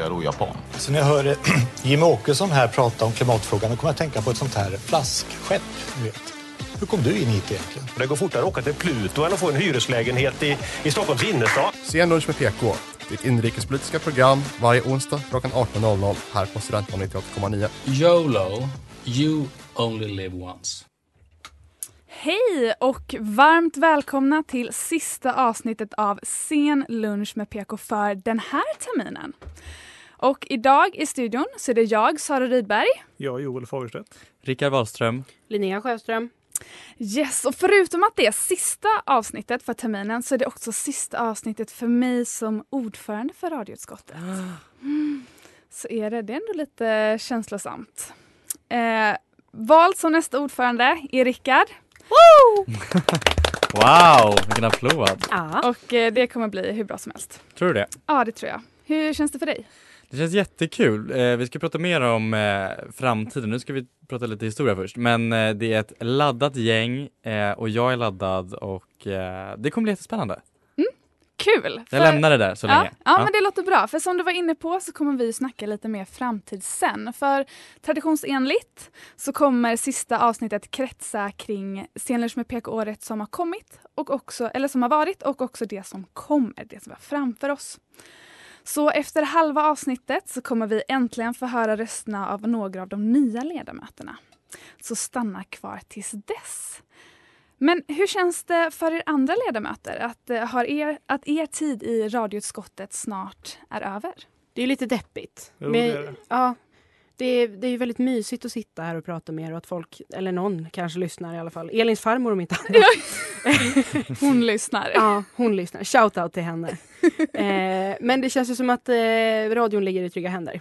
jag då japan? Så när jag hör Jimmie Åkesson här prata om klimatfrågan då kommer jag att tänka på ett sånt här flaskskepp. Vet. Hur kom du in hit egentligen? Det går fortare att åka till Pluto än att få en hyreslägenhet i, i Stockholms innerstad. Sen lunch med PK. Ditt inrikespolitiska program varje onsdag klockan 18.00 här på Studentradion 98,9. YOLO, you only live once. Hej och varmt välkomna till sista avsnittet av Sen lunch med PK för den här terminen. Och idag i studion så är det jag, Sara Rydberg. Jag, Joel Fagerstedt. Rickard Wahlström. Linnea Sjöström. Yes, och förutom att det är sista avsnittet för terminen så är det också sista avsnittet för mig som ordförande för radioutskottet. Mm. Så är det, det är ändå lite känslosamt. Eh, vald som nästa ordförande är Rickard. wow, vilken applåd. Ja. Och eh, det kommer bli hur bra som helst. Tror du det? Ja, det tror jag. Hur känns det för dig? Det känns jättekul. Eh, vi ska prata mer om eh, framtiden. Nu ska vi prata lite historia först. Men eh, det är ett laddat gäng eh, och jag är laddad och eh, det kommer bli jättespännande. Mm, kul! Jag lämnar det där så ja, länge. Ja, ja, men det låter bra. För som du var inne på så kommer vi snacka lite mer framtid sen. För traditionsenligt så kommer sista avsnittet kretsa kring Scenlunch med PK-året som har kommit och också, eller som har varit och också det som kommer, det som var framför oss. Så efter halva avsnittet så kommer vi äntligen få höra rösterna av några av de nya ledamöterna. Så stanna kvar tills dess. Men hur känns det för er andra ledamöter att, har er, att er tid i radioutskottet snart är över? Det är lite deppigt. Jo, det är det. Ja, det är, det är väldigt mysigt att sitta här och prata med er och att folk, eller någon kanske lyssnar i alla fall. Elins farmor om inte annat. hon lyssnar. Ja, hon lyssnar. Shout out till henne. eh, men det känns ju som att eh, radion ligger i trygga händer.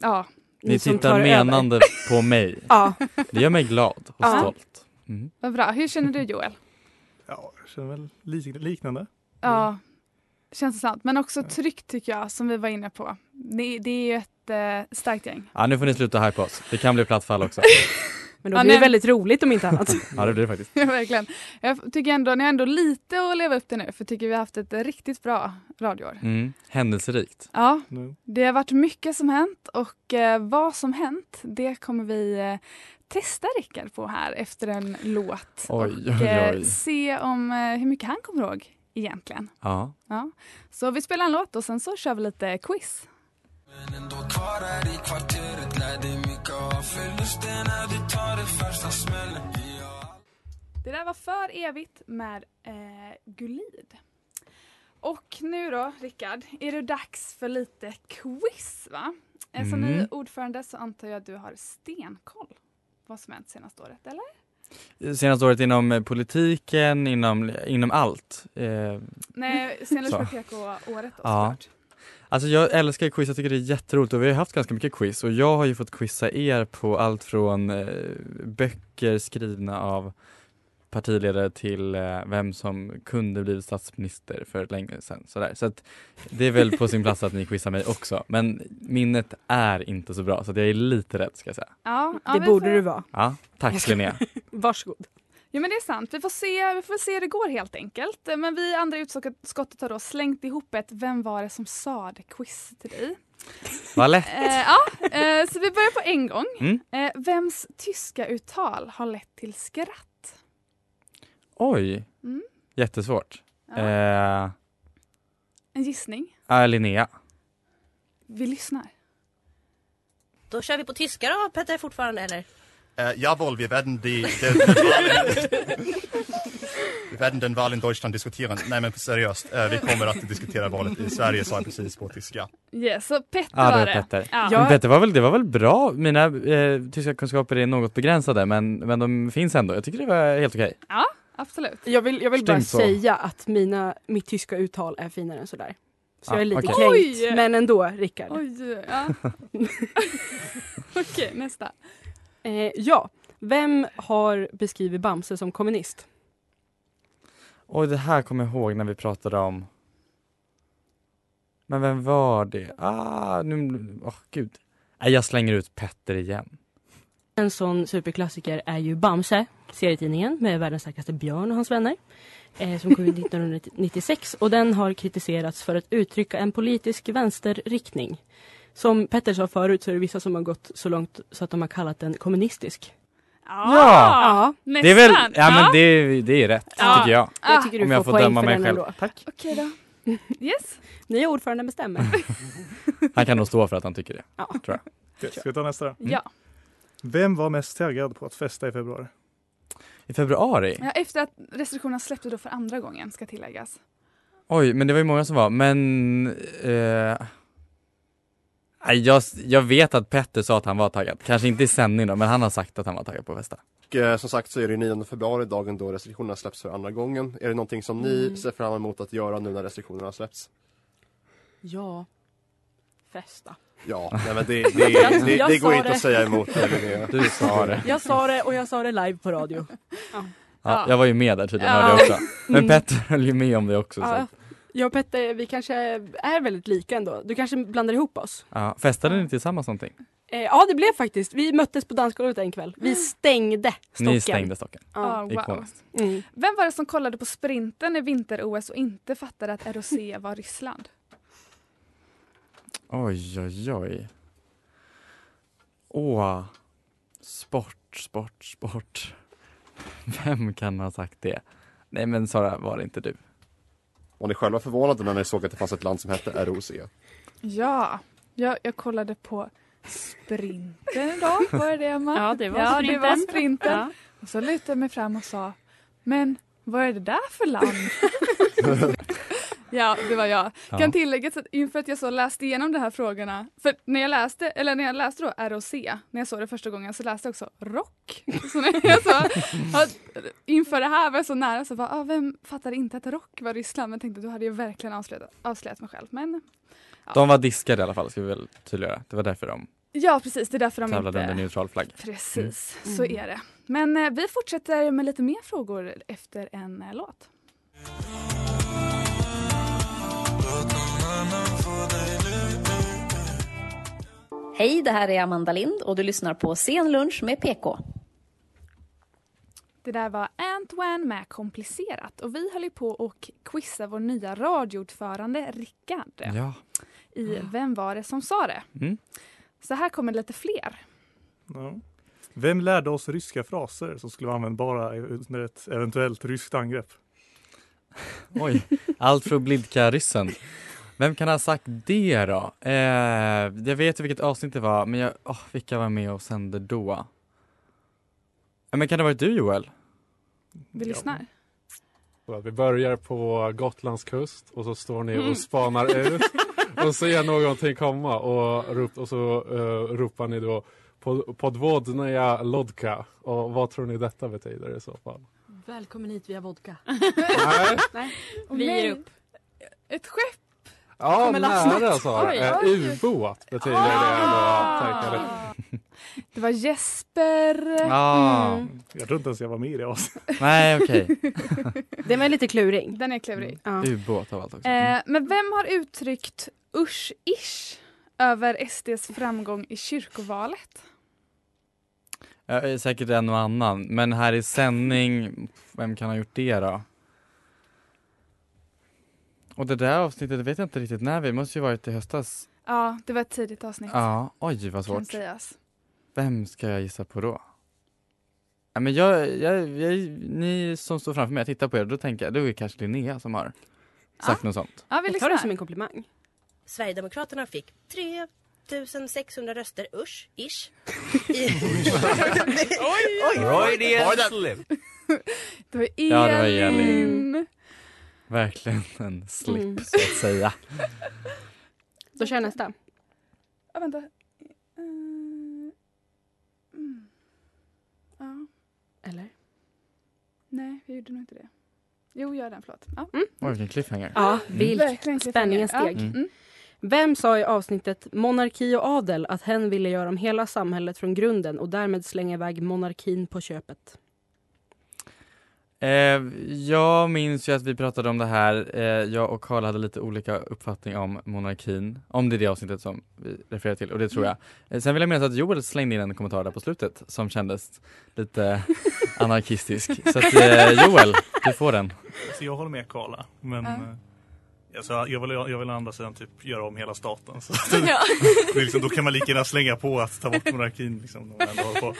Ja. Ni tittar menande över. på mig. ja. Det gör mig glad och Ja. stolt. Mm. Vad bra. Hur känner du Joel? Ja, jag känner väl lik- liknande. Ja, känns det sant. Men också tryggt tycker jag, som vi var inne på. Det, det är ju ett eh, starkt gäng. Ja, nu får ni sluta hypa oss. Det kan bli platt fall också. Men då Ja, blir det nej. väldigt roligt om inte annat. Ja, det blir det faktiskt. Ja, verkligen. Jag tycker ändå, ni har ändå lite att leva upp till nu, för tycker vi har haft ett riktigt bra radioår. Mm. Händelserikt. Ja, det har varit mycket som hänt och eh, vad som hänt, det kommer vi eh, testa Rickard på här efter en låt. Oj, och oj, eh, oj. se om eh, hur mycket han kommer ihåg egentligen. Ja. Ja. Så vi spelar en låt och sen så kör vi lite quiz. Det där var För evigt med eh, Gulid. Och nu då, Rickard, är det dags för lite quiz, va? Eh, Som Mm. ny ordförande så antar jag att du har stenkoll vad som hänt senaste året, eller? Senaste året inom eh, politiken, inom, inom allt. Eh, Nej, senast Så. för PK-året då Ja. såklart. Alltså jag älskar quiz, jag tycker det är jätteroligt och vi har haft ganska mycket quiz och jag har ju fått quizza er på allt från eh, böcker skrivna av partiledare till eh, vem som kunde blivit statsminister för länge sedan. Sådär. Så att det är väl på sin plats att ni quizar mig också. Men minnet är inte så bra så att jag är lite rädd ska jag säga. Ja, ja, Det borde får... du vara. Ja, tack Linnea. Varsågod. Ja men det är sant. Vi får se, vi får se hur det går helt enkelt. Men vi andra i utskottet har då slängt ihop ett Vem var det som sa det quiz till dig. Vad lätt. Eh, ja, eh, så vi börjar på en gång. Mm. Eh, vems tyska uttal har lett till skratt? Oj, Mm. jättesvårt. Ja. Eh, En gissning? äh, Linnea. Vi lyssnar. Då kör vi på tyska då, Petter, fortfarande eller? Äh, jawohl, wir werden die, den, den Wahl in, wir werden den Wahl in Deutschland diskutieren. Nej men seriöst, äh, vi kommer att diskutera valet i Sverige sa jag precis på tyska. Yes, så Petter Ja, det var det. Petter. Ja. Men Petter var väl, det var väl bra. Mina eh, tyska kunskaper är något begränsade men, men de finns ändå. Jag tycker det var helt okej. ja, absolut. Jag vill, jag vill bara så. säga att mina, mitt tyska uttal är finare än sådär. Så jag är lite okej. kränkt. Oj! Men ändå, Rickard. Oj, ja. Okej, nästa. Eh, ja, vem har beskrivit Bamse som kommunist? Oj, det här kommer jag ihåg när vi pratade om Men vem var det? Ah, nu, åh gud Nej, jag slänger ut Petter igen En sån superklassiker är ju Bamse, serietidningen med världens starkaste björn och hans vänner. Eh, som kom ut 1996 och den har kritiserats för att uttrycka en politisk vänsterriktning. Som Petter sa förut så är det vissa som har gått så långt så att de har kallat den kommunistisk. Ja! Nästan. Det är väl, ja men det, det är rätt Ja. tycker jag Jag tycker du Om jag får får döma mig själv. ändå. Tack Okej då. Yes. Ni ordförande bestämmer. Han kan nog stå för att han tycker det, Ja. tror jag Okej, Ska vi ta nästa då? Ja. Vem var mest taggad på att festa i februari? I februari? ja. Efter att restriktionerna släppte då för andra gången ska tilläggas. Oj, men det var ju många som var, men eh, jag, jag vet att Petter sa att han var taggad, kanske inte i sändning då, men han har sagt att han var taggad på att festa Och, eh, som sagt så är det 9 februari, dagen då restriktionerna släpps för andra gången. Är det någonting som ni Mm. ser fram emot att göra nu när restriktionerna släpps? ja, festa. Ja, nej men det, det, det, det, Jag det går sa inte det. att säga emot. det, Linnea. Du sa det Jag sa det och jag sa det live på radio. ja, Jag var ju med där tydligen, Ja. hörde jag också Men. Petter höll ju med om det också så. Att- jag och Petter, vi kanske är väldigt lika ändå. Du kanske blandar ihop oss? ja, Festade ni tillsammans någonting? Eh, ja, det blev faktiskt. Vi möttes på dansgolvet en kväll. Vi stängde stocken. Ni stängde stocken? Ja. Ah, wow. Mm. Vem var det som kollade på sprinten i vinter-OS och inte fattade att ROC var Ryssland? Oj, oj, oj. Åh. Sport, sport, sport. Vem kan ha sagt det? Nej men Sara, var det inte du? Var ni själva förvånade när ni såg att det fanns ett land som hette ROC? Ja, jag, jag kollade på sprinten idag. Var det det Emma? Ja, det var ja, sprinten. Det var sprinten. Ja. Och så lutade jag mig fram och sa, men vad är det där för land? ja, det var jag. Ja. Kan tilläggas att inför att jag så läste igenom de här frågorna, för när jag läste, eller när jag läste då ROC, när jag såg det första gången så läste jag också rock. Så när jag så, inför det här var jag så nära så bara, ah, vem fattade inte att rock var Ryssland? Men tänkte då hade jag verkligen avslöjat, avslöjat mig själv. Men ja. De var diskade i alla fall, ska vi väl tydliggöra. Det var därför de ja, precis, det är därför de tävlade inte... under neutral flagg. Precis, Mm. så är det. Men eh, vi fortsätter med lite mer frågor efter en eh, låt. Hej, det här är Amanda Lind och du lyssnar på Sen lunch med PK. Det där var Antoine med Komplicerat och vi höll ju på och quizza vår nya radioordförande Rickard Ja. i Vem var det som sa det? Mm. Så här kommer lite fler. Ja. Vem lärde oss ryska fraser som skulle vara användbara under ett eventuellt ryskt angrepp? Oj, allt för att blidka ryssen. Vem kan ha sagt det då? Eh, jag vet vilket avsnitt det var, men jag, åh, vilka var med och sände då? Ja, men kan det ha varit du Joel? Vi lyssnar. Att Vi börjar på Gotlands kust och så står ni Mm. och spanar ut och ser någonting komma och, rop, och så eh, ropar ni då på podvodnaja lodka. Och vad tror ni detta betyder i så fall? Välkommen hit via vodka. Nej. Nej. Vi ger upp. Ett skepp! Ja, nära Sara. Oj, oj. ubåt betyder Ah. det då. tänker jag. Det var Jesper. Ah. Mm. Jag tror inte ens jag var med i det avsnittet. Nej, okej. Den var lite kluring. Den är klurig. Ja. Ubåt av allt också. Eh, men vem har uttryckt usch-ish över SDs framgång i kyrkovalet? Eh, säkert en och annan, men här i sändning, vem kan ha gjort det då? Och det där avsnittet vet jag inte riktigt när vi, måste ju varit i höstas. Ja, det var ett tidigt avsnitt. Ja, oj vad kan svårt. sägas. Vem ska jag gissa på då? Ja, men jag, jag, jag, ni som står framför mig, jag tittar på er, då tänker jag, då är det kanske Linnea som har sagt något sånt. Ja, vi tar det som en komplimang. Sverigedemokraterna fick 3600 röster, usch, ish. Oj! Freudian slip. Det var Elin. Ja, det var Elin. Verkligen en slip Mm. så att säga. Då kör jag nästa. Ja, vänta. Eh, mm. Ja, Eller? nej, vi gjorde nog inte det. Jo, gör den. Förlåt. Ja. Oj, vilken cliffhanger. Ja, vilt. Verkligen Spänningen cliffhanger. steg. Ja. Mm. Vem sa i avsnittet Monarki och adel att hen ville göra om hela samhället från grunden och därmed slänga iväg monarkin på köpet? Eh, jag minns ju att vi pratade om det här, eh, jag och Karl hade lite olika uppfattning om monarkin, om det är det avsnittet som vi refererar till och det tror jag. Eh, sen vill jag minnas att Joel slängde in en kommentar där på slutet som kändes lite anarkistisk. Så att Joel, du får den. Så jag håller med Karla, men Ja. eh, alltså, jag, vill, jag vill å andra sidan typ göra om hela staten. Så att, Ja. liksom, då kan man lika gärna slänga på att ta bort monarkin. Liksom, när man ändå håller på.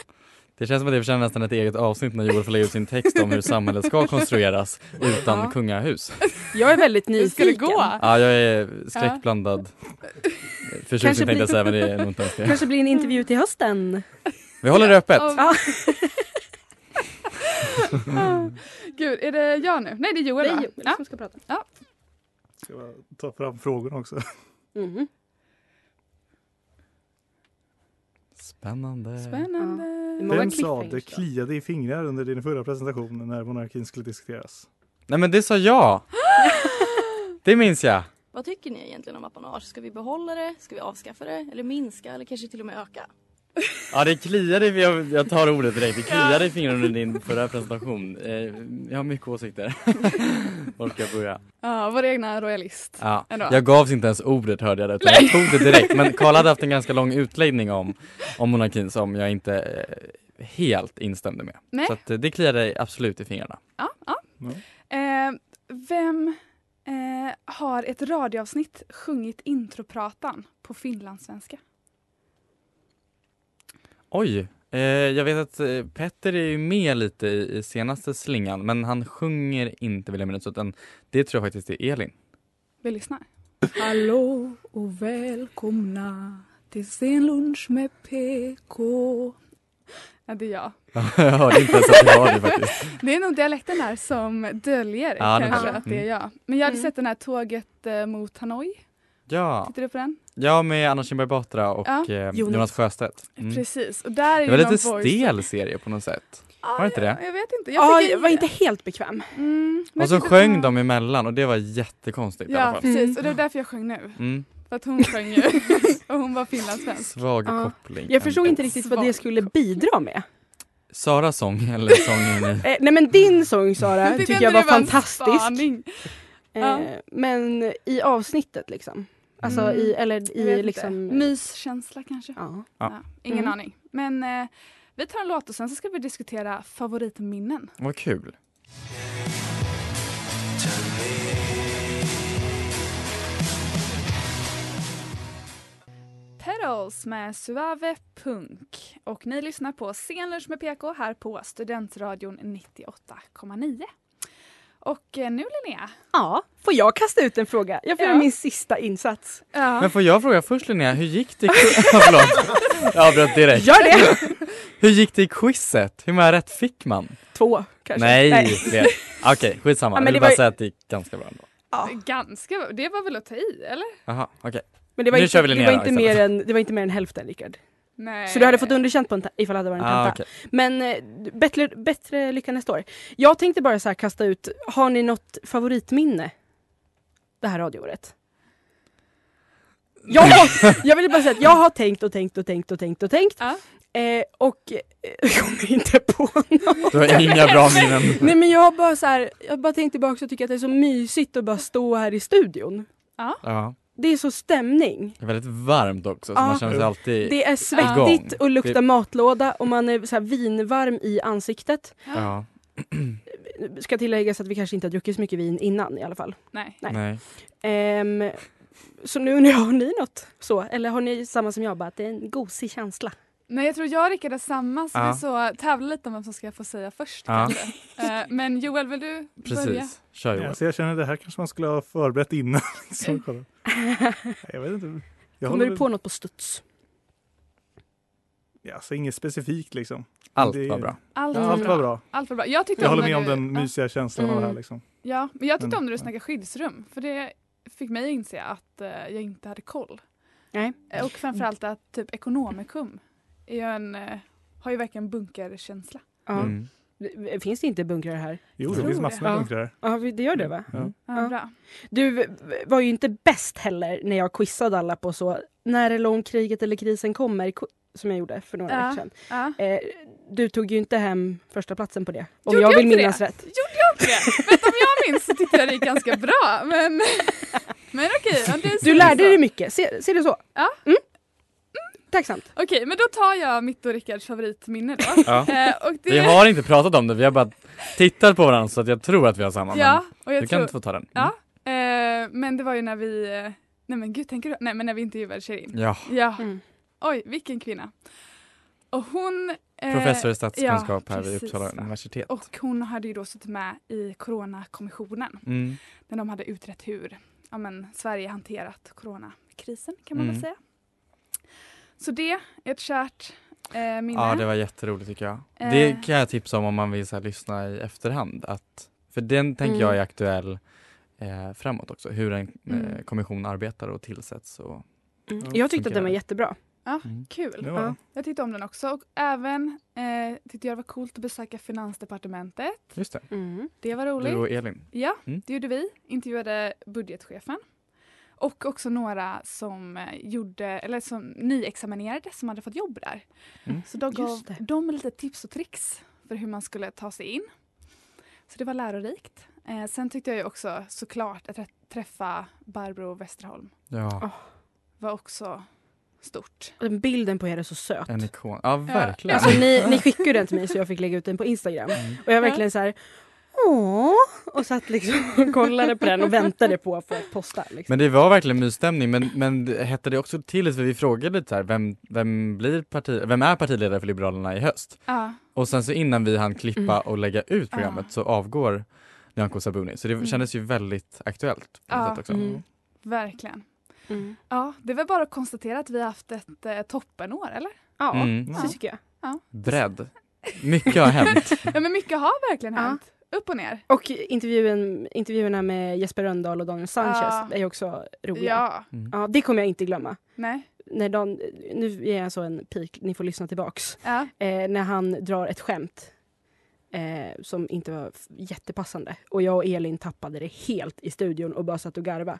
Det känns som att det förtjänar nästan ett eget avsnitt när Joel får lägga ut sin text om hur samhället ska konstrueras utan Ja. kungahus. Jag är väldigt Hur ska det nyfiken. gå? Ja, jag är skräckblandad. Kanske Förtjusning tänkte blir- jag säga men det är nog inte ens det. Kanske blir en intervju till hösten. Vi håller det öppet. Ja. Gud, är det jag nu? Nej, det är Joel Det är va? Joel Ja. som ska prata. Ja. Ska jag ta fram frågorna också? Mhm. Spännande. Spännande. Många Vem sa cliffhangers det kliade i fingrar under din förra presentation när monarkin skulle diskuteras? Nej men det sa jag! Det minns jag. Vad tycker ni egentligen om apanage? Ska vi behålla det? Ska vi avskaffa det? Eller minska? Eller kanske till och med öka? Ja det kliade, i- jag, jag tar ordet direkt, det kliade i fingrarna under din förra presentation. Eh, jag har mycket åsikter. Var ska jag börja? Ja, vår egna royalist. Ja, Ändå. jag gavs inte ens ordet hörde jag det, utan jag tog det direkt. Men Karl hade haft en ganska lång utläggning om, om monarkin som jag inte eh, helt instämde med. Nej. Så att, eh, det kliade absolut i fingrarna. Ja, ja. Eh, vem eh, har ett radioavsnitt sjungit intropratan på finlandssvenska? Oj, eh, jag vet att eh, Petter är ju med lite i, i senaste slingan, men han sjunger inte vill jag minnas, utan det tror jag faktiskt är Elin. Vi lyssnar. Hallå och välkomna till sen lunch med PK. Ja, det är jag. jag hörde inte ens att det var det faktiskt. Det är nog dialekten där som döljer Ja, det kanske att det är jag. Men jag hade Mm. sett den här Tåget eh, mot Hanoi. Ja, Tittar du på den? ja med Anna Kinberg Batra och Ja. eh, Jonas. Jonas Sjöstedt. Mm. Precis. Och där är Det var lite stel serie på något sätt. Var det inte det? Jag vet inte. Jag Ja, tycker- jag var inte helt bekväm. Mm, men Och så jag sjöng de emellan och det var jättekonstigt i alla Ja, fall. precis. Och det var därför jag sjöng nu. Mm. För att hon sjöng ju. och hon var finlandssvensk. Svag Ja. koppling. Jag förstod inte riktigt vad det skulle bidra med. Saras sång eller sången i... Eh, nej men din sång Sara Jag tycker jag var en fantastisk. Eh, Ja. Men i avsnittet liksom. Alltså Mm. i, eller i liksom... Myskänsla kanske? Ja. Ja. ingen Mm. aning. Men eh, vi tar en låt och sen så ska vi diskutera favoritminnen. Vad kul. Petals med Suave Punk. Och ni lyssnar på Scenlunch med PK här på Studentradion 98,9. Och eh, nu Linnea. Ja, får jag kasta ut en fråga? Jag får Ja. göra min sista insats. Ja. Men får jag fråga först Linnea, hur gick det i qui- Förlåt, jag avbröt direkt. Gör det! Hur gick det i quizet? Hur många rätt fick man? Två kanske. Nej, fler. Okej, skitsamma. Ja, men jag det vill bara var ju- säga att det gick ganska bra ändå. Ja. Ganska, det var väl att ta i eller? Jaha, okej. Men det var, Nu inte, kör vi det, var inte mer än, det var inte mer än hälften Rickard. Nej. Så du hade fått underkänt på en ifall det hade varit en Ah, tenta. okej. Men eh, bättre, bättre lycka nästa år. Jag tänkte bara så här kasta ut, har ni något favoritminne? Det här radioåret? Jag, jag vill bara säga att jag har tänkt och tänkt och tänkt och tänkt och tänkt. Ja. Eh, och eh, kommer inte på något. Du har inga bra minnen. Nej men jag har bara så här, jag har bara tänkt tillbaka och tycker att det är så mysigt att bara stå här i studion. Ja. Det är så stämning. Det är väldigt varmt också, så Ja. man känner sig alltid Det är igång. svettigt och luktar Det- matlåda och man är så här vinvarm i ansiktet. Ja. Ska tilläggas att vi kanske inte har druckit så mycket vin innan i alla fall. Nej. Nej. Nej. Ehm, så nu undrar jag, har ni något så? Eller har ni samma som jag, bara att det är en gosig känsla? Nej jag tror jag och Rickard är samma så Ja. vi så tävlar lite om vem som ska få säga först Ja. kanske. Eh, men Joel vill du börja? Precis. Kör Ja, Joel. så jag känner det här kanske man skulle ha förberett innan. liksom, kolla. Nej, jag vet inte. Jag Kommer du på något på studs? Ja, så inget specifikt liksom. Allt Det- var bra. Allt, Ja, var allt bra. var bra. Allt var bra. Jag tyckte Jag om håller med om du, den ja. mysiga känslan av det här Mm. liksom. Ja, men jag tyckte Men- om när du snackade skyddsrum för det fick mig inse att eh, jag inte hade koll. Nej. Eh, Och framförallt att typ ekonomikum är ju en, eh, har ju verkligen bunkerkänsla. Ja. Mm. Finns det inte bunkrar här? Jo, det finns massor med Ja. bunkrar. Ja, det gör det va? Ja. Ja, bra. Du var ju inte bäst heller när jag quizade alla på så när eller om kriget eller krisen kommer som jag gjorde för några Ja, veckor sedan. ja. Eh, du tog ju inte hem första platsen på det. Om Gjorde jag jag vill minnas det? rätt. Gjorde jag inte det? Vet, om jag minns så tyckte jag det gick ganska bra. Men, men okej. är så Du lärde så. dig mycket, ser, ser du så? Ja. Mm. Tacksamt. Okej, men då tar jag mitt och Rickards favoritminne då. Ja. Eh, och det... Vi har inte pratat om det, vi har bara tittat på varandra så att jag tror att vi har samma. Ja, men och jag du tror... kan inte få ta den. Ja, eh, men det var ju när vi, eh, nej men gud tänker du, nej men när vi intervjuade Shirin. Ja. Ja. Mm. Oj, vilken kvinna. Och hon... eh, Professor i statskunskap ja, här vid. Uppsala universitet. Och hon hade ju då suttit med i Coronakommissionen. Mm. När de hade utrett hur ja, men, Sverige hanterat coronakrisen kan man väl Mm. säga. Så det är ett kärt eh, minne. Ja, det var jätteroligt tycker jag. Eh. Det kan jag tipsa om om man vill så här, lyssna i efterhand. Att, för den tänker jag är Mm. aktuell eh, framåt också. Hur en Mm. eh, kommission arbetar och tillsätts. Och, Mm. Ja, Jag tyckte att den var jättebra. Ja, Mm. kul. Ja. Ja. Jag tyckte om den också. Och även eh, tyckte jag det var coolt att besöka Finansdepartementet. Just det. Mm. Det var roligt. Du och Elin. Ja, Mm. det gjorde vi. Intervjuade budgetchefen. Och också några som eh, gjorde, eller som nyexaminerade som hade fått jobb där. Mm. Så de gav dem lite tips och tricks för hur man skulle ta sig in. Så det var lärorikt. Eh, sen tyckte jag ju också såklart att trä- träffa Barbro Westerholm Ja, var också stort. Bilden på er är så söt. en ikon. Ja, verkligen. Alltså, ni, ni skickade den till mig så jag fick lägga ut den på Instagram. Mm. Och jag verkligen så här Åh! Och satt liksom och kollade på den och väntade på att få posta. Liksom. Men det var verkligen mysstämning, men, men hette det också till för vi frågade lite så här, vem, vem, blir parti, vem är partiledare för Liberalerna i höst? Ja, Och sen så innan vi hann klippa Mm. och lägga ut programmet Ja. så avgår Nyamko Sabuni. Så det Mm. kändes ju väldigt aktuellt Ja. sätt också. Mm. verkligen. Mm. Ja, det är väl bara att konstatera att vi har haft ett eh, toppenår, eller? Ja, Mm. så tycker jag. Ja. Bredd. Mycket har hänt. ja, men mycket har verkligen Ja. hänt. Upp och ner. Och intervjun, intervjuerna med Jesper Rönndahl och Daniel Sanchez Ja. är också roliga. Ja, Mm. Ja, det kommer jag inte glömma. nej. När Dan, nu är jag så en pik, ni får lyssna tillbaks. Ja. Eh, när han drar ett skämt eh, som inte var jättepassande. Och jag och Elin tappade det helt i studion och bara satt och garva.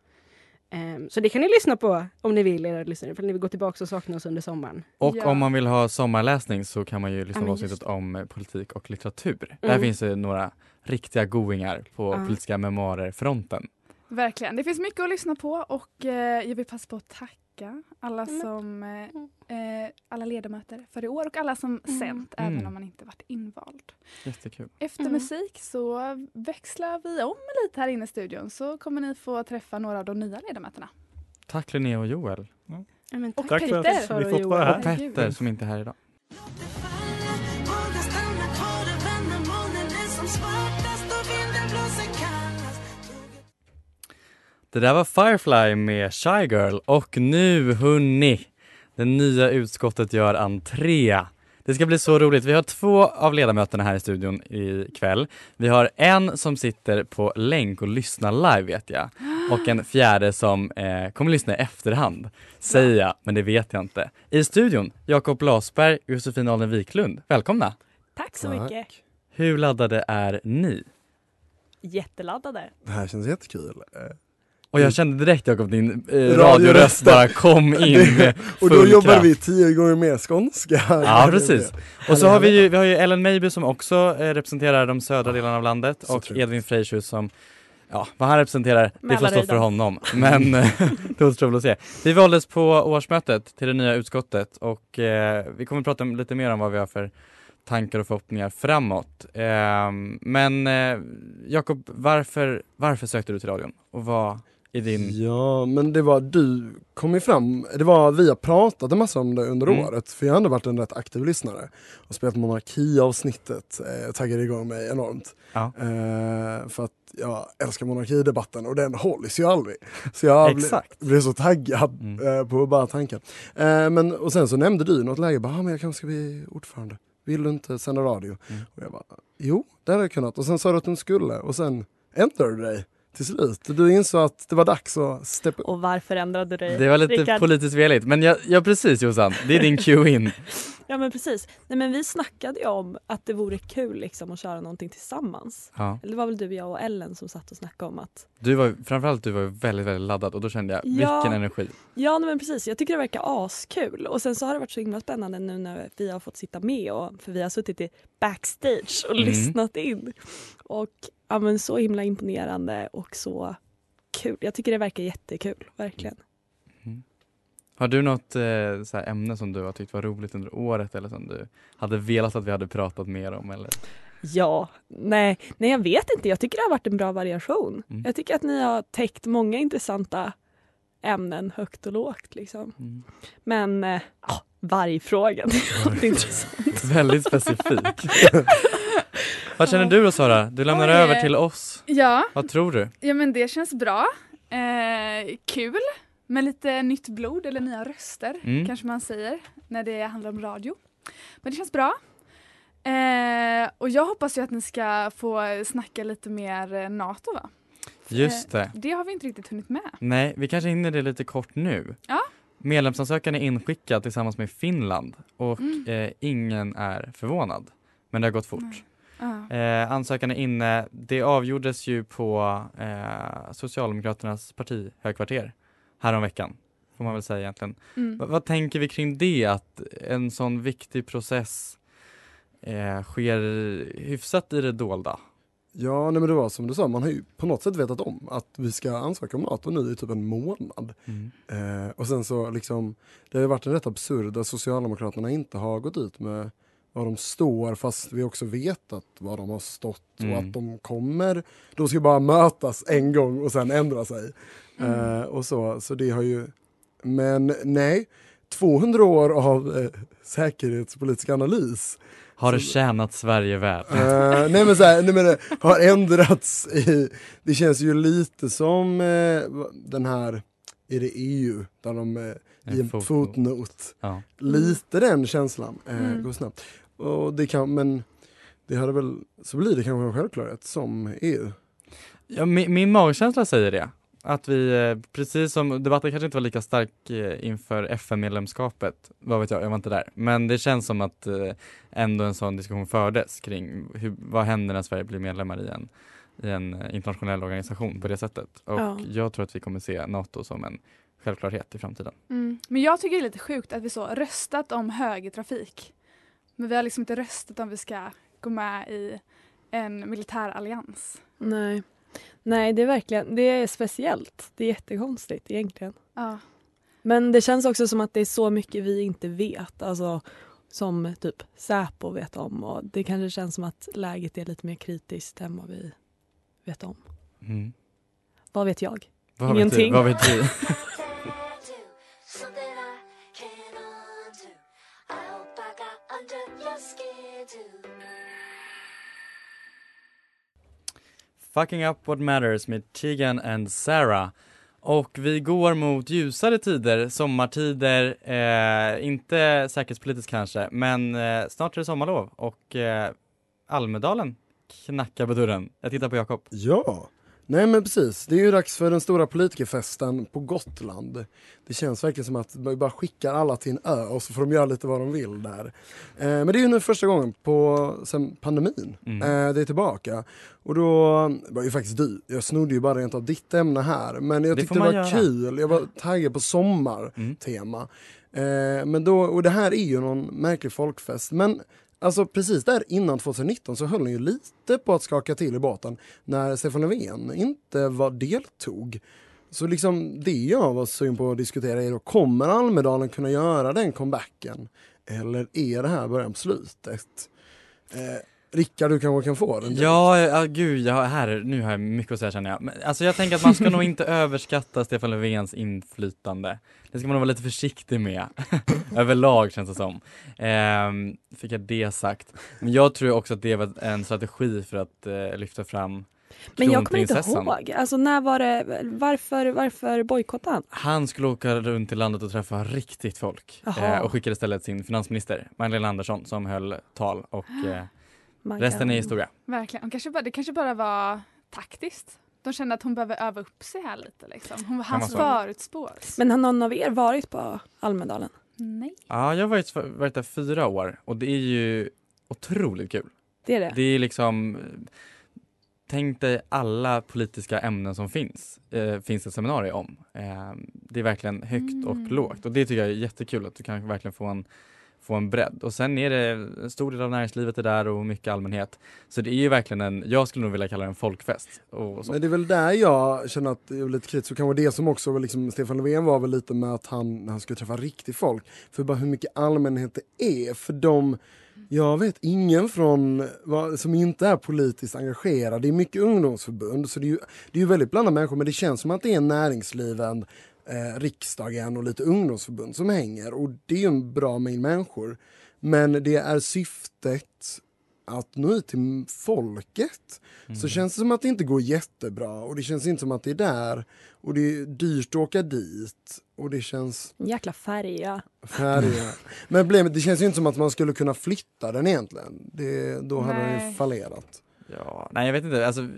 Eh, så det kan ni lyssna på om ni vill, era lyssnare, för ni vill gå tillbaka och sakna oss under sommaren. Och Ja. om man vill ha sommarläsning så kan man ju lyssna på avsnittet om eh, politik och litteratur. Där Mm. finns det några riktiga goingar på Ja. politiska memoarer-fronten. Verkligen. Det finns mycket att lyssna på och eh, jag vill passa på att tacka alla Mm. som eh, eh, alla ledamöter för i år och alla som Mm. sänt Mm. även om man inte varit invald. Jättekul. Efter Mm. musik så växlar vi om lite här inne i studion så kommer ni få träffa några av de nya ledamöterna. Tack Linnea och Joel. Ja, men Och Tack för att Peter. vi fått vara här. Och. Petter som inte är här idag. Det där var Firefly med Shy Girl och nu hörni, det nya utskottet gör entré. Det ska bli så roligt. Vi har två av ledamöterna här i studion ikväll. Vi har en som sitter på länk och lyssnar live vet jag. Och en fjärde som eh, kommer lyssna i efterhand. Säger jag, men det vet jag inte. I studion, Jakob Lasberg och Josefin Alden Wiklund. Välkomna! Tack så mycket. Hur laddade är ni? Jätteladdade. Det här känns jättekul. Och jag kände direkt Jakob, din eh, Radioröst. bara kom in med Och då jobbar kraft. vi tio gånger mer skånska. Ja precis. Och så har vi ju, vi har ju Ellen Meiby som också eh, representerar de södra delarna av landet Så och trevligt. Edvin Freijshus som Ja, vad han representerar, det får stå för honom. Men eh, det återstår att se. Vi valdes på årsmötet till det nya utskottet och eh, vi kommer att prata lite mer om vad vi har för tankar och förhoppningar framåt. Eh, men eh, Jakob, varför, varför sökte du till radion? Och vad är din... Ja, men det var du kom ju fram, det var vi har pratat en massa om det under Mm. året, för jag har ändå varit en rätt aktiv lyssnare och spelat monarkiavsnittet, eh, taggade igång mig enormt. Ja. Eh, för att jag älskar monarkidebatten och den hålls ju aldrig. Så jag Exakt. blir så taggad Mm. eh, på bara tanken. Eh, men, och sen så nämnde du i något läge, bara, ah, men jag kanske ska bli ordförande. Vill du inte sända radio? Mm. Och jag bara, jo det hade jag kunnat. Och sen sa du att du skulle och sen ändrade du dig till slut. Du insåg att det var dags att steppa upp. Och varför ändrade du dig? Det var lite Rickard? politiskt veligt, men ja, ja precis Jossan, det är din cue in. Ja men precis. Nej men vi snackade ju om att det vore kul liksom att köra någonting tillsammans. Ja. Eller det var väl du, jag och Ellen som satt och snackade om att Du var, framförallt du var väldigt, väldigt laddad och då kände jag, Ja. vilken energi. Ja nej, men precis, jag tycker det verkar askul. Och sen så har det varit så himla spännande nu när vi har fått sitta med och för vi har suttit i backstage och Mm. lyssnat in. Och ja, men så himla imponerande och så kul. Jag tycker det verkar jättekul, verkligen. Har du något eh, så ämne som du har tyckt var roligt under året eller som du hade velat att vi hade pratat mer om? Eller? Ja, nej, nej jag vet inte. Jag tycker det har varit en bra variation. Mm. Jag tycker att ni har täckt många intressanta ämnen högt och lågt. Liksom. Mm. Men eh, vargfrågan är något intressant. Väldigt specifik. Vad känner du då Sara? Du lämnar Oj. över till oss. Ja. Vad tror du? Ja men det känns bra. Eh, kul med lite nytt blod eller nya röster Mm. kanske man säger när det handlar om radio. Men det känns bra. Eh, och jag hoppas ju att ni ska få snacka lite mer eh, NATO va? Just Eh, det. det har vi inte riktigt hunnit med. Nej, vi kanske hinner det lite kort nu. Ja. Medlemsansökan är inskickad tillsammans med Finland och Mm. eh, ingen är förvånad. Men det har gått fort. Ja. Eh, ansökan är inne. Det avgjordes ju på eh, Socialdemokraternas partihögkvarter häromveckan. Får man väl säga egentligen. Mm. Va- vad tänker vi kring det? Att en sån viktig process eh, sker hyfsat i det dolda? Ja, nej men det var som du sa, man har ju på något sätt vetat om att vi ska ansöka om NATO nu i typ en månad. Mm. Eh, och sen så liksom, det har ju varit en rätt absurd där Socialdemokraterna inte har gått ut med var de står fast vi också vetat var de har stått Mm. och att de kommer, de ska bara mötas en gång och sen ändra sig. Eh, och så, så det har ju, men nej, 200 år av eh, säkerhetspolitisk analys Har det tjänat Sverige väl? Eh, nej men så här, nej men det har ändrats i, det känns ju lite som eh, den här, är det EU, där de eh, i En fotnot, Ja. lite den känslan eh, Mm. går snabbt. Och det kan, men det hade väl, så blir det kanske en självklarhet som EU. Ja, min, min magkänsla säger det. Att vi, eh, precis som debatten kanske inte var lika stark eh, inför FN-medlemskapet, vad vet jag, jag var inte där. Men det känns som att eh, ändå en sån diskussion fördes kring hur, vad händer när Sverige blir medlemmar i en, i en internationell organisation på det sättet. Och Ja. jag tror att vi kommer se NATO som en självklarhet i framtiden. Mm. Men jag tycker det är lite sjukt att vi så röstat om högertrafik. Men vi har liksom inte röstat om vi ska gå med i en militär allians. Nej. Nej, det är verkligen det är speciellt. Det är jättekonstigt egentligen. Ja. Men det känns också som att det är så mycket vi inte vet. Alltså, som typ Säpo vet om. Och det kanske känns som att läget är lite mer kritiskt än vad vi vet om. Mm. Vad vet jag? Vad vet Ingenting. du? Vad vet du? Fucking up what matters med Tegan and Sarah. Och vi går mot ljusare tider, sommartider, eh, inte säkerhetspolitiskt kanske, men eh, snart är det sommarlov och eh, Almedalen knackar på dörren. Jag tittar på Jakob. Ja, nej men precis. Det är ju dags för den stora politikerfesten på Gotland. Det känns verkligen som att vi bara skickar alla till en ö och så får de göra lite vad de vill där. Eh, men det är ju nu första gången på, sen pandemin. Mm. Eh, det är tillbaka. Och då var ju faktiskt du, jag snodde ju bara rent av ditt ämne här. Men jag Det tyckte det man var göra. kul, jag var taggad på sommartema. Eh, men då, och det här är ju någon märklig folkfest. Men Alltså precis där innan 2019 så höll hon ju lite på att skaka till i båten när Stefan Löfven inte var deltog. Så liksom det jag var sugen på att diskutera är då, kommer Almedalen kunna göra den comebacken? Eller är det här början på slutet? Eh, Rickard, du kanske kan få den? Ja, ja gud, jag, här, nu har jag mycket att säga känner jag. Men, alltså jag tänker att man ska nog inte överskatta Stefan Löfvens inflytande. Det ska man nog vara lite försiktig med. Överlag känns det som. Ehm, fick jag det sagt. Men jag tror också att det var en strategi för att eh, lyfta fram Men jag kommer inte ihåg. Alltså när var det, varför, varför bojkottade han? Han skulle åka runt i landet och träffa riktigt folk eh, och skickade istället sin finansminister Magdalena Andersson som höll tal och eh, Man resten kan- är historia. Verkligen. Och kanske bara, det kanske bara var taktiskt. De kände att hon behöver öva upp sig här lite. Liksom. Hon, så. förutspår. Men har någon av er varit på Almedalen? Nej. Ja, jag har varit, varit där fyra år och det är ju otroligt kul. Det är det. Det är liksom Tänk dig alla politiska ämnen som finns, eh, finns ett seminarium om. Eh, det är verkligen högt och Mm. lågt och det tycker jag är jättekul att du kan verkligen få en, få en bredd. Och sen är det en stor del av näringslivet är där och mycket allmänhet. Så det är ju verkligen en, jag skulle nog vilja kalla det en folkfest. Och så. Men det är väl där jag känner att jag är lite kritisk, och kanske det som också liksom, Stefan Löfven var väl lite med att han, han skulle träffa riktigt folk, för bara hur mycket allmänhet det är, för de jag vet ingen från, som inte är politiskt engagerad. Det är mycket ungdomsförbund, så det är ju, det är ju väldigt blandade människor, men det känns som att det är näringsliven, eh, riksdagen och lite ungdomsförbund som hänger. Och det är ju en bra mängd människor. Men det är syftet att nå ut till folket. Så känns det som att det inte går jättebra och det känns inte som att det är där. Och det är dyrt att åka dit. Och det känns jäkla färja. färdiga. Men problemet, det känns ju inte som att man skulle kunna flytta den egentligen. Det, då hade den ju Nej. fallerat. Ja, nej jag vet inte. Alltså,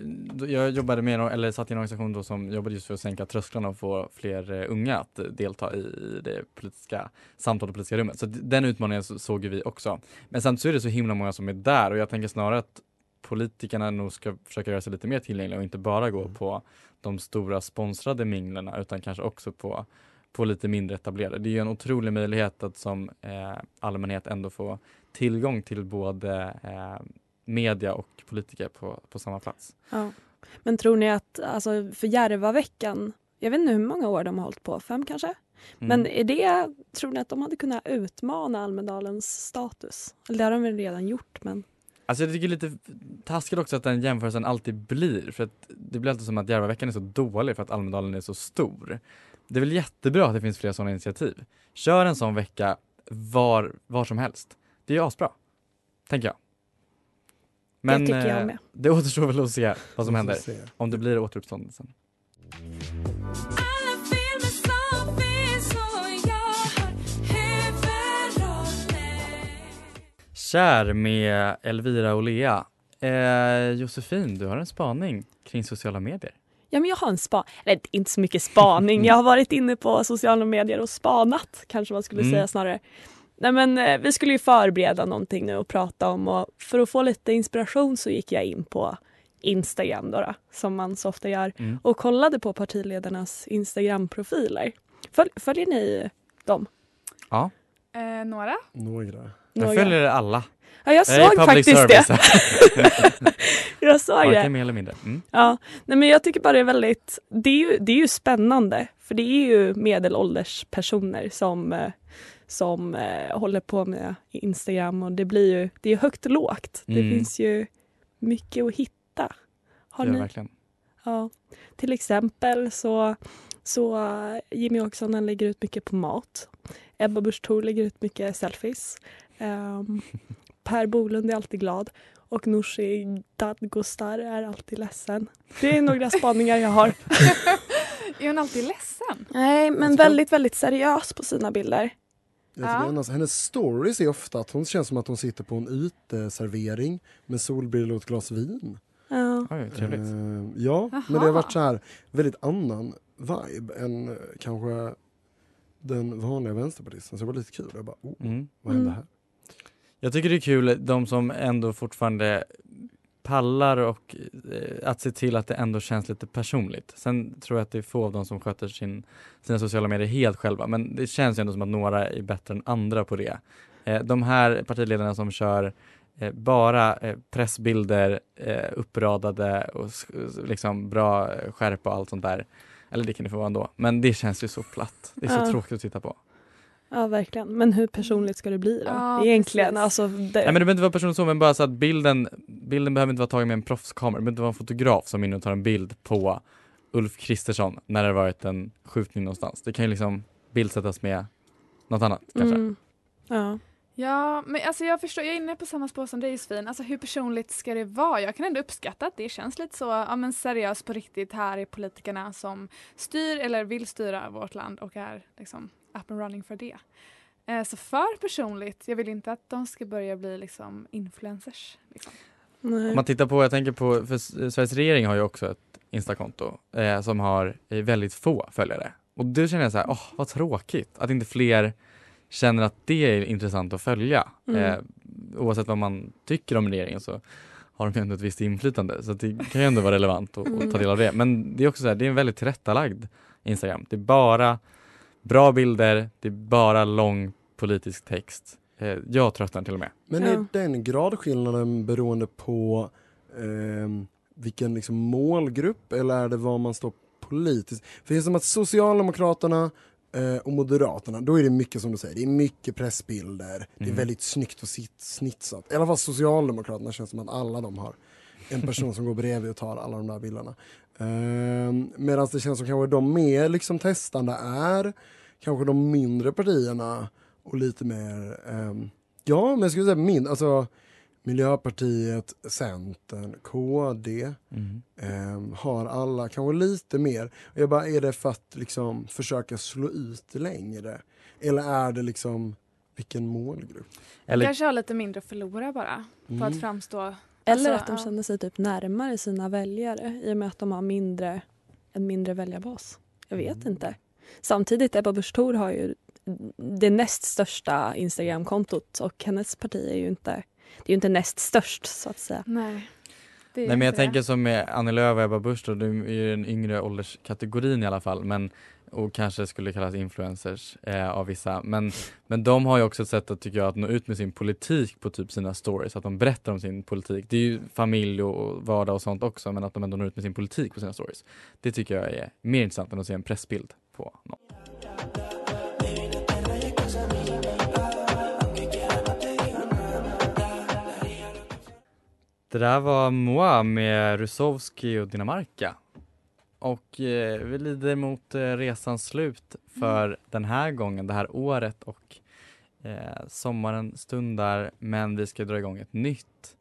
jag jobbade med, eller satt i en organisation då som jobbade just för att sänka trösklarna och få fler eh, unga att eh, delta i, det politiska samtalet och politiska rummet. Så den utmaningen så, såg vi också. Men samtidigt så är det så himla många som är där och jag tänker snarare att politikerna nog ska försöka göra sig lite mer tillgängliga och inte bara gå på de stora sponsrade minglerna utan kanske också på, på lite mindre etablerade. Det är ju en otrolig möjlighet att som eh, allmänhet ändå få tillgång till både eh, media och politiker på, på samma plats. Ja. Men tror ni att, alltså för Järvaveckan, jag vet inte hur många år de har hållit på, fem kanske? Men Mm. är det, tror ni att de hade kunnat utmana Almedalens status? Eller det har de väl redan gjort, men Alltså jag tycker det är lite taskigt också att den jämförelsen alltid blir för att det blir alltid som att Järvaveckan är så dålig för att Almedalen är så stor. Det är väl jättebra att det finns fler sådana initiativ. Kör en sån vecka var, var som helst. Det är ju asbra, tänker jag. Men tycker jag eh, med. det återstår väl att se vad som händer. se. Om det blir återuppståndelsen. Kär med Elvira och Lea. Eh, Josefin, du har en spaning kring sociala medier. Ja, men jag har en spa... Eller inte så mycket spaning. Jag har varit inne på sociala medier och spanat, kanske man skulle Mm. säga snarare. Nej, men, eh, vi skulle ju förbereda någonting nu och prata om och för att få lite inspiration så gick jag in på Instagram då, då som man så ofta gör Mm. och kollade på partiledarnas Instagram-profiler. Föl följer ni dem? Ja, Eh, några? Några. jag följer alla. Ja, jag såg public faktiskt service. det. jag såg Varken det. mer eller mindre. Mm. Ja, nej men jag tycker bara det är väldigt, det är ju, det är ju spännande för det är ju medelålders personer som, eh, som eh, håller på med Instagram och det blir ju, det är högt och lågt. Det Mm. finns ju mycket att hitta. Har Det ni? verkligen. Ja. Till exempel så, så Jimmy Åkesson han lägger ut mycket på mat. Ebba Busch Thor lägger ut mycket selfies. Ehm, per Bolund är alltid glad. Och Nooshi Dadgostar är alltid ledsen. Det är några spaningar jag har. Är hon alltid ledsen? Nej, men tror- väldigt, väldigt seriös på sina bilder. Ja. annars, hennes stories är ofta att hon känns som att hon sitter på en uteservering med solbrillor och ett glas vin. Ja. Oj, trevligt. Eh, ja, men det har varit så här väldigt annan vibe än eh, kanske den vanliga vänsterpartisten. Så det var lite kul. Jag bara, oh, Mm. vad hände Mm. här? Jag tycker det är kul, de som ändå fortfarande pallar och eh, att se till att det ändå känns lite personligt. Sen tror jag att det är få av dem som sköter sin, sina sociala medier helt själva, men det känns ju ändå som att några är bättre än andra på det. Eh, de här partiledarna som kör eh, bara pressbilder uppradade och liksom bra skärpa och allt sånt där. Eller det kan det få vara ändå, men det känns ju så platt. Det är så Ja. tråkigt att titta på. Ja, verkligen. Men hur personligt ska det bli då? Ja, Egentligen. precis. Alltså, det... Nej men det behöver inte vara personligt så, men bara så att bilden, bilden behöver inte vara tagen med en proffskamera, det behöver inte vara en fotograf som inne och tar en bild på Ulf Kristersson när det har varit en skjutning någonstans. Det kan ju liksom bildsättas med något annat kanske. Mm. Ja. Ja, men alltså jag förstår, jag är inne på samma spår som dig Josefin. Alltså hur personligt ska det vara? Jag kan ändå uppskatta att det känns lite så ja, men seriöst på riktigt. Här är politikerna som styr eller vill styra vårt land och är liksom up and running för det. Eh, så för personligt, jag vill inte att de ska börja bli liksom influencers. Liksom. Nej. Om man tittar på, jag tänker på, för S- Sveriges regering har ju också ett Instakonto eh, som har eh, väldigt få följare. Och då känner jag så här, åh vad tråkigt att inte fler känner att det är intressant att följa. Mm. Eh, oavsett vad man tycker om regeringen så har de ju ändå ett visst inflytande så det kan ju ändå vara relevant att, att ta Mm. del av det. Men det är också så här, det är en väldigt tillrättalagd Instagram. Det är bara bra bilder, det är bara lång politisk text. Eh, jag tröttnar till och med. Men är den gradskillnaden beroende på ehm, vilken liksom målgrupp eller är det var man står politiskt? För det är som att Socialdemokraterna eh, och Moderaterna, då är det mycket som du säger, det är mycket pressbilder, det är Mm. väldigt snyggt och snitsat. I alla fall Socialdemokraterna känns som att alla de har en person som går bredvid och tar alla de där bilderna. Um, Medan det känns som kanske de mer liksom testande är kanske de mindre partierna och lite mer, ehm, ja men jag skulle säga min, alltså Miljöpartiet, Centern, KD Mm. ehm, har alla kanske lite mer. Och jag bara, är det för att liksom försöka slå ut längre? Eller är det liksom vilken målgrupp? De kanske har lite mindre att förlora bara på Mm. att framstå... Eller Alltså, att de känner sig typ närmare sina väljare i och med att de har mindre, en mindre väljarbas. Jag vet Mm. inte. Samtidigt, Ebba Busch Thor har ju det näst största Instagramkontot och hennes parti är ju inte, det är ju inte näst störst så att säga. Nej. Det Nej men jag det. tänker som med Annie Lööf och Ebba Busch då, de är ju den yngre ålderskategorin i alla fall men och kanske skulle kallas influencers eh, av vissa men, men de har ju också ett sätt att tycker jag att nå ut med sin politik på typ sina stories, att de berättar om sin politik. Det är ju familj och vardag och sånt också men att de ändå når ut med sin politik på sina stories. Det tycker jag är mer intressant än att se en pressbild på någon. Det där var Moa med Rusowski och Dinamarca. Och eh, vi lider mot eh, resans slut för den här gången, det här året och eh, sommaren stundar men vi ska dra igång ett nytt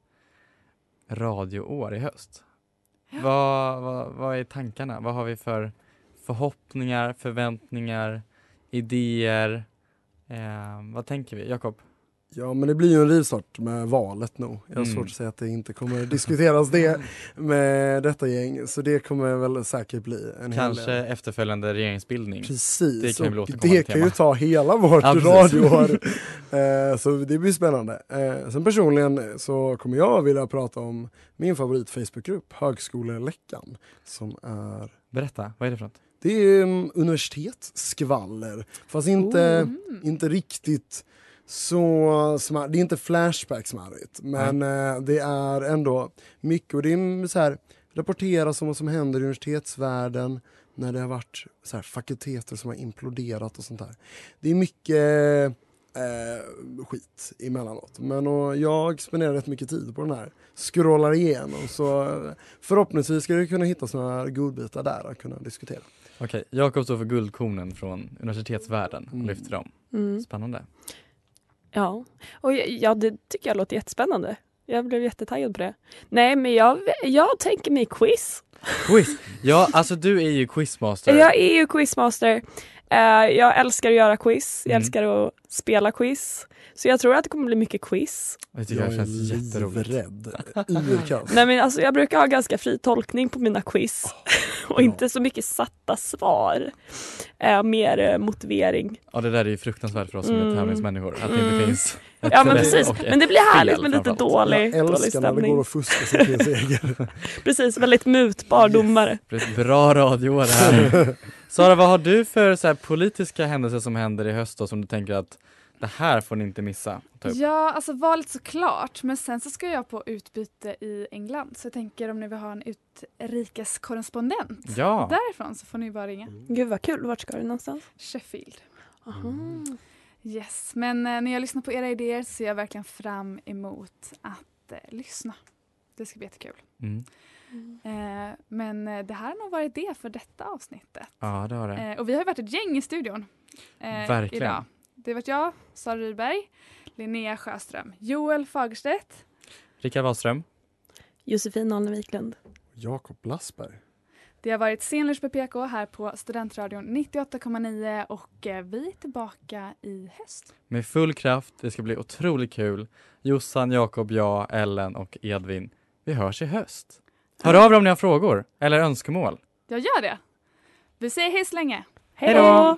radioår i höst. Vad, vad, vad är tankarna? Vad har vi för förhoppningar, förväntningar, idéer? Eh, vad tänker vi? Jakob? Ja men det blir ju en rivstart med valet nog. Jag har Mm. svårt att säga att det inte kommer diskuteras det med detta gäng. Så det kommer väl säkert bli en hel Kanske del. efterföljande regeringsbildning. Precis, det kan och det kan ju ta hela vårt Ja, radioår. eh, så det blir spännande. Eh, sen personligen så kommer jag vilja prata om min favorit Facebookgrupp, Högskoleläckan. Som är Berätta, vad är det för något? det är um, universitetsskvaller. Fast inte, Oh. inte riktigt så smart. Det är inte Flashback-smarrigt. Men eh, det är ändå mycket. Och det är så här, rapporteras om vad som händer i universitetsvärlden när det har varit så här, fakulteter som har imploderat och sånt där. Det är mycket eh, skit emellanåt. Men och jag spenderar rätt mycket tid på den här. Scrollar igenom. Så eh, förhoppningsvis ska det kunna hittas några godbitar där att kunna diskutera. Okej, Jakob står för guldkornen från universitetsvärlden och lyfter dem. Mm. Spännande. Ja, och jag- ja, det tycker jag låter jättespännande. Jag blev jättetaggad på det. Nej, men jag, jag tänker mig quiz. Quiz! Ja, alltså du är ju quizmaster. Jag är ju quizmaster. Eh, jag älskar att göra quiz. Jag Mm. älskar att spela quiz. Så jag tror att det kommer bli mycket quiz. Det tycker jag, känns jätteroligt. Nej, men alltså, jag brukar ha ganska fri tolkning på mina quiz. och inte så mycket satta svar. Eh, mer eh, motivering. Ja, det där är ju fruktansvärt för oss som är Mm. tävlingsmänniskor. Att det Mm. inte finns ett Ja men precis, men det blir härligt med lite dålig, Jag dålig älskar när det stämning. går att fuska sig till seger. Precis, väldigt mutbar domare. Det ett bra radioår här. Sara, vad har du för så här, politiska händelser som händer i höst då, som du tänker att det här får ni inte missa? upp? Ja, alltså valet såklart. Men sen så ska jag på utbyte i England. Så jag tänker om ni vill ha en utrikeskorrespondent Ja. därifrån så får ni bara ringa. Gud vad kul, vart ska du någonstans? Sheffield. Aha. Yes, men eh, när jag lyssnar på era idéer så ser jag verkligen fram emot att eh, lyssna. Det ska bli jättekul. Mm. Eh, men eh, det här har nog varit det för detta avsnittet. Ja, det har det. Eh, och vi har ju varit ett gäng i studion. Eh, Verkligen. Idag. Det varit jag, Sara Rydberg, Linnea Sjöström, Joel Fagerstedt. Rickard Wahlström. Josefin Alne Wiklund. Jakob Lassberg. Det har varit Scenlunch på PK här på Studentradion 98,9 och eh, vi är tillbaka i höst. Med full kraft, det ska bli otroligt kul. Jossan, Jakob, jag, Ellen och Edvin. Vi hörs i höst. Hör av er om ni har frågor eller önskemål. Jag gör det. Vi säger hej så länge. Hej då!